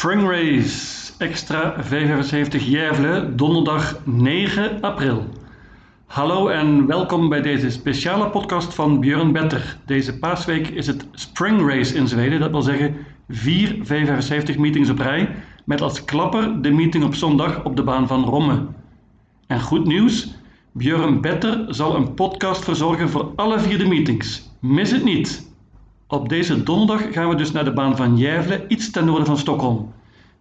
Spring Race Extra 575 Järvelen, donderdag 9 april. Hallo en welkom bij deze speciale podcast van Björn Better. Deze paasweek is het Spring Race in Zweden, dat wil zeggen vier 575 meetings op rij, met als klapper de meeting op zondag op de baan van Romme. En goed nieuws, Björn Better zal een podcast verzorgen voor alle vier de meetings. Mis het niet! Op deze donderdag gaan we dus naar de baan van Gävle, iets ten noorden van Stockholm.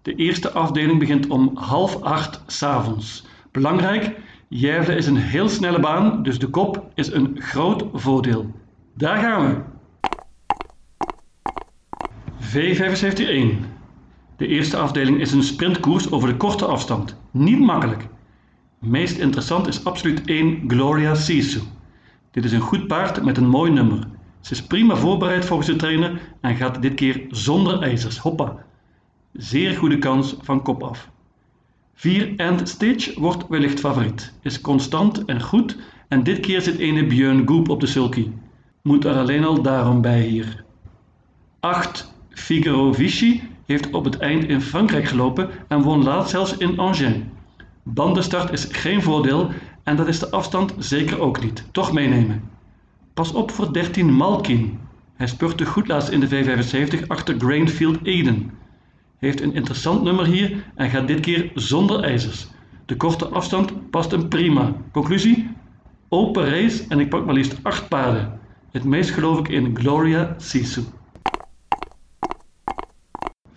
De eerste afdeling begint om half acht s'avonds. Belangrijk, Gävle is een heel snelle baan, dus de kop is een groot voordeel. Daar gaan we! V75-1 De eerste afdeling is een sprintkoers over de korte afstand. Niet makkelijk. Meest interessant is absoluut 1 Gloria Sisu. Dit is een goed paard met een mooi nummer. Ze is prima voorbereid volgens de trainer en gaat dit keer zonder ijzers. Hoppa. Zeer goede kans van kop af. 4 End Stitch wordt wellicht favoriet. Is constant en goed en dit keer zit ene Björn Goop op de sulky. Moet er alleen al daarom bij hier. 8 Figaro Vichy heeft op het eind in Frankrijk gelopen en won laatst zelfs in Angers. Bandenstart is geen voordeel en dat is de afstand zeker ook niet. Toch meenemen. Pas op voor 13 Malkin. Hij spurte goed laatst in de V75 achter Grainfield Eden. Heeft een interessant nummer hier en gaat dit keer zonder ijzers. De korte afstand past hem prima. Conclusie? Open race en ik pak maar liefst 8 paarden. Het meest geloof ik in Gloria Sisu.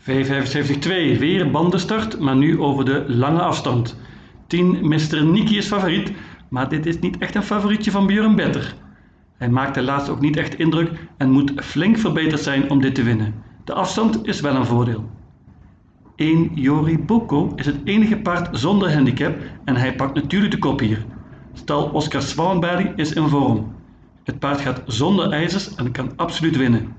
V75-2, weer bandenstart, maar nu over de lange afstand. 10 Mr. Nicky is favoriet, maar dit is niet echt een favorietje van Björn Better. Hij maakte laatst ook niet echt indruk en moet flink verbeterd zijn om dit te winnen. De afstand is wel een voordeel. 1 Jori Boko is het enige paard zonder handicap en hij pakt natuurlijk de kop hier. Stal Oscar Swanberg is in vorm. Het paard gaat zonder ijzers en kan absoluut winnen.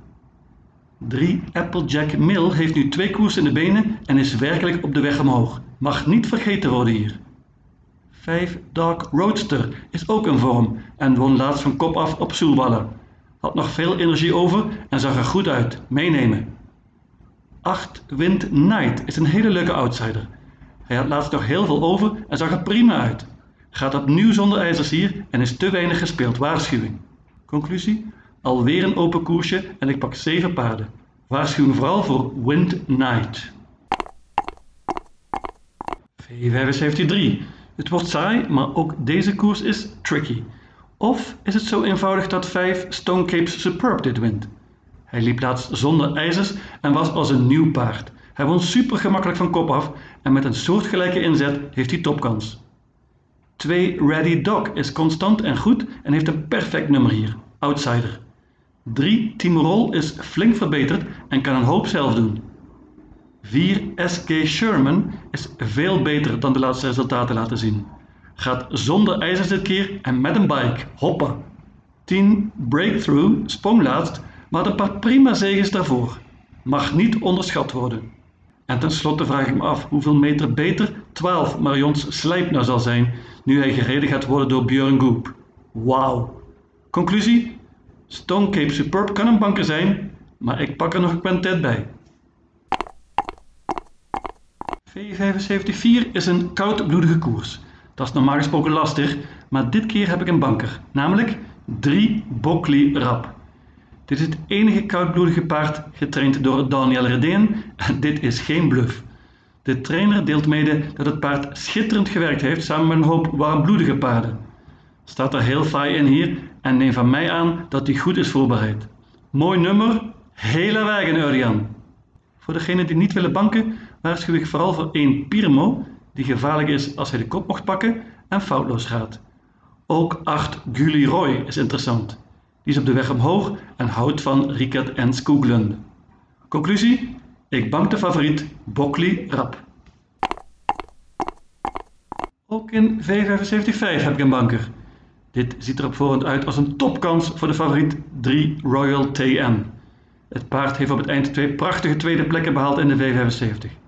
3 Applejack Mill heeft nu twee koers in de benen en is werkelijk op de weg omhoog. Mag niet vergeten worden hier. 5 Dark Roadster is ook in vorm en won laatst van kop af op Soelballen. Had nog veel energie over en zag er goed uit. Meenemen. 8 Wind Knight is een hele leuke outsider. Hij had laatst nog heel veel over en zag er prima uit. Gaat opnieuw zonder ijzers hier en is te weinig gespeeld. Waarschuwing. Conclusie? Alweer een open koersje en ik pak 7 paarden. Waarschuwing vooral voor Wind Knight. V75 het wordt saai, maar ook deze koers is tricky. Of is het zo eenvoudig dat 5 Stone Capes Superb dit wint? Hij liep laatst zonder ijzers en was als een nieuw paard. Hij won super gemakkelijk van kop af en met een soortgelijke inzet heeft hij topkans. 2 Ready Dog is constant en goed en heeft een perfect nummer hier, outsider. 3 Timorol is flink verbeterd en kan een hoop zelf doen. 4 SK Sherman is veel beter dan de laatste resultaten laten zien. Gaat zonder ijzers dit keer en met een bike. Hoppa. 10 Breakthrough sprong laatst, maar een paar prima zegens daarvoor. Mag niet onderschat worden. En tenslotte vraag ik me af hoeveel meter beter 12 Marions Slijpner zal zijn nu hij gereden gaat worden door Björn Goop. Wauw. Conclusie? Stone Cape Superb kan een banker zijn, maar ik pak er nog een quintet bij. V75-4 is een koudbloedige koers. Dat is normaal gesproken lastig, maar dit keer heb ik een banker, namelijk 3 Bockley Rap. Dit is het enige koudbloedige paard getraind door Daniel Redeen en dit is geen bluff. De trainer deelt mede dat het paard schitterend gewerkt heeft samen met een hoop warmbloedige paarden. Staat er heel fraai in hier en neem van mij aan dat hij goed is voorbereid. Mooi nummer, hele wagen Urian. Voor degenen die niet willen banken, waarschuw ik vooral voor één Pirmo, die gevaarlijk is als hij de kop mocht pakken en foutloos gaat. Ook 8 Gully Roy is interessant. Die is op de weg omhoog en houdt van Rickert en Skoglund. Conclusie? Ik bank de favoriet Bockley Rap. Ook in V75 5 heb ik een banker. Dit ziet er op voorhand uit als een topkans voor de favoriet 3 Royal TM. Het paard heeft op het eind twee prachtige tweede plekken behaald in de V75.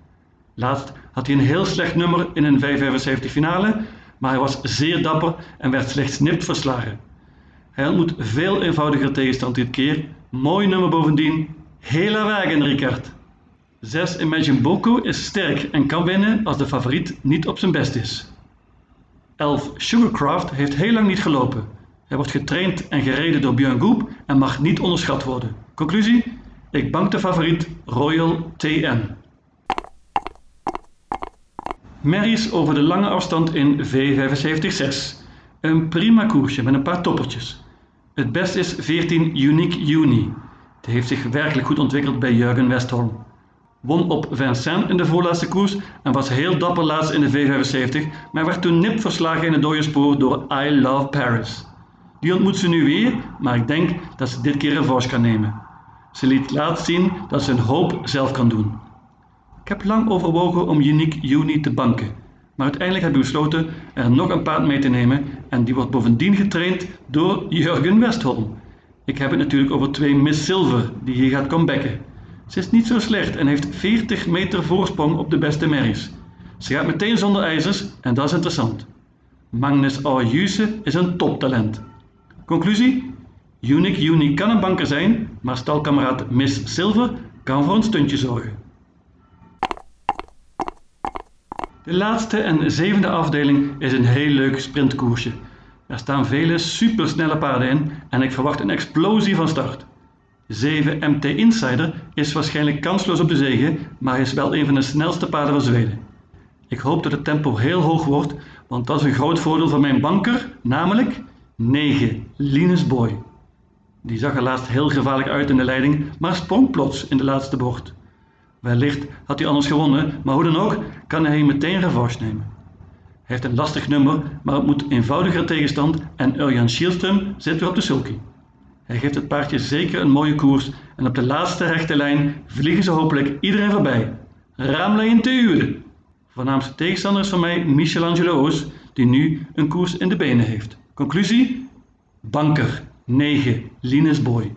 Laatst had hij een heel slecht nummer in een V75 finale, maar hij was zeer dapper en werd slechts nipt verslagen. Hij ontmoet veel eenvoudiger tegenstand dit keer. Mooi nummer bovendien. Hele wagen, Ricard. 6 Imagine Boko is sterk en kan winnen als de favoriet niet op zijn best is. 11 Sugarcraft heeft heel lang niet gelopen. Hij wordt getraind en gereden door Björn Goep en mag niet onderschat worden. Conclusie? Ik bank de favoriet Royal TN. Merries over de lange afstand in V75-6. Een prima koersje met een paar toppertjes. Het beste is 14 Unique Uni. Die heeft zich werkelijk goed ontwikkeld bij Jurgen Westholm. Won op Vincennes in de voorlaatste koers en was heel dapper laatst in de V75, maar werd toen nip verslagen in het dode spoor door I Love Paris. Die ontmoet ze nu weer, maar ik denk dat ze dit keer revanche kan nemen. Ze liet laatst zien dat ze een hoop zelf kan doen. Ik heb lang overwogen om Unique Uni te banken, maar uiteindelijk heb ik besloten er nog een paard mee te nemen en die wordt bovendien getraind door Jurgen Westholm. Ik heb het natuurlijk over twee Miss Silver die hier gaat comebacken. Ze is niet zo slecht en heeft 40 meter voorsprong op de beste merries. Ze gaat meteen zonder ijzers en dat is interessant. Magnus Ayuse is een toptalent. Conclusie? Unique Uni kan een banker zijn, maar stalkameraad Miss Silver kan voor een stuntje zorgen. De laatste en zevende afdeling is een heel leuk sprintkoersje. Er staan vele supersnelle paarden in en ik verwacht een explosie van start. 7 MT Insider is waarschijnlijk kansloos op de zege, maar is wel een van de snelste paarden van Zweden. Ik hoop dat het tempo heel hoog wordt, want dat is een groot voordeel van mijn banker, namelijk 9 Linus Boy. Die zag er laatst heel gevaarlijk uit in de leiding, maar sprong plots in de laatste bocht. Wellicht had hij anders gewonnen, maar hoe dan ook kan hij meteen revanche nemen. Hij heeft een lastig nummer, maar het moet eenvoudiger tegenstand en Urjan Schielström zit weer op de sulky. Hij geeft het paardje zeker een mooie koers en op de laatste rechte lijn vliegen ze hopelijk iedereen voorbij. Ramla in te Voornaamste tegenstander is van mij Michelangelo die nu een koers in de benen heeft. Conclusie? Banker 9 Linus Boy.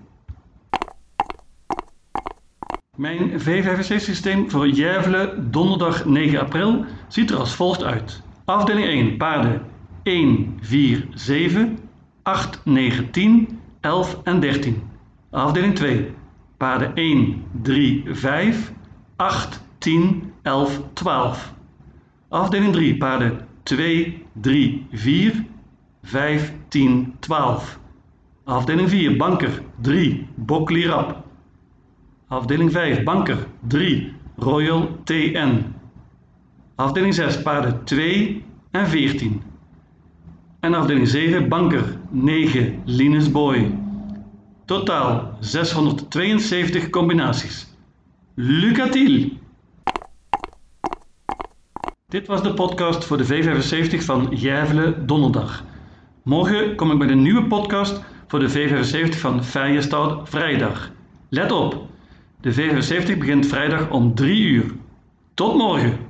Mijn V65-systeem voor Järvelen donderdag 9 april ziet er als volgt uit. Afdeling 1 paarden 1, 4, 7, 8, 9, 10, 11 en 13. Afdeling 2 paarden 1, 3, 5, 8, 10, 11, 12. Afdeling 3 paarden 2, 3, 4, 5, 10, 12. Afdeling 4 banker 3, Boklirap. Afdeling 5 banker 3, Royal TN. Afdeling 6 paarden 2 en 14. En afdeling 7 banker 9 Linus Boy. Totaal 672 combinaties. Lucatiel! Dit was de podcast voor de V75 van Järvelen Donderdag. Morgen kom ik met een nieuwe podcast voor de V75 van Feyenoord Vrijdag. Let op, de V75 begint vrijdag om 3 uur. Tot morgen!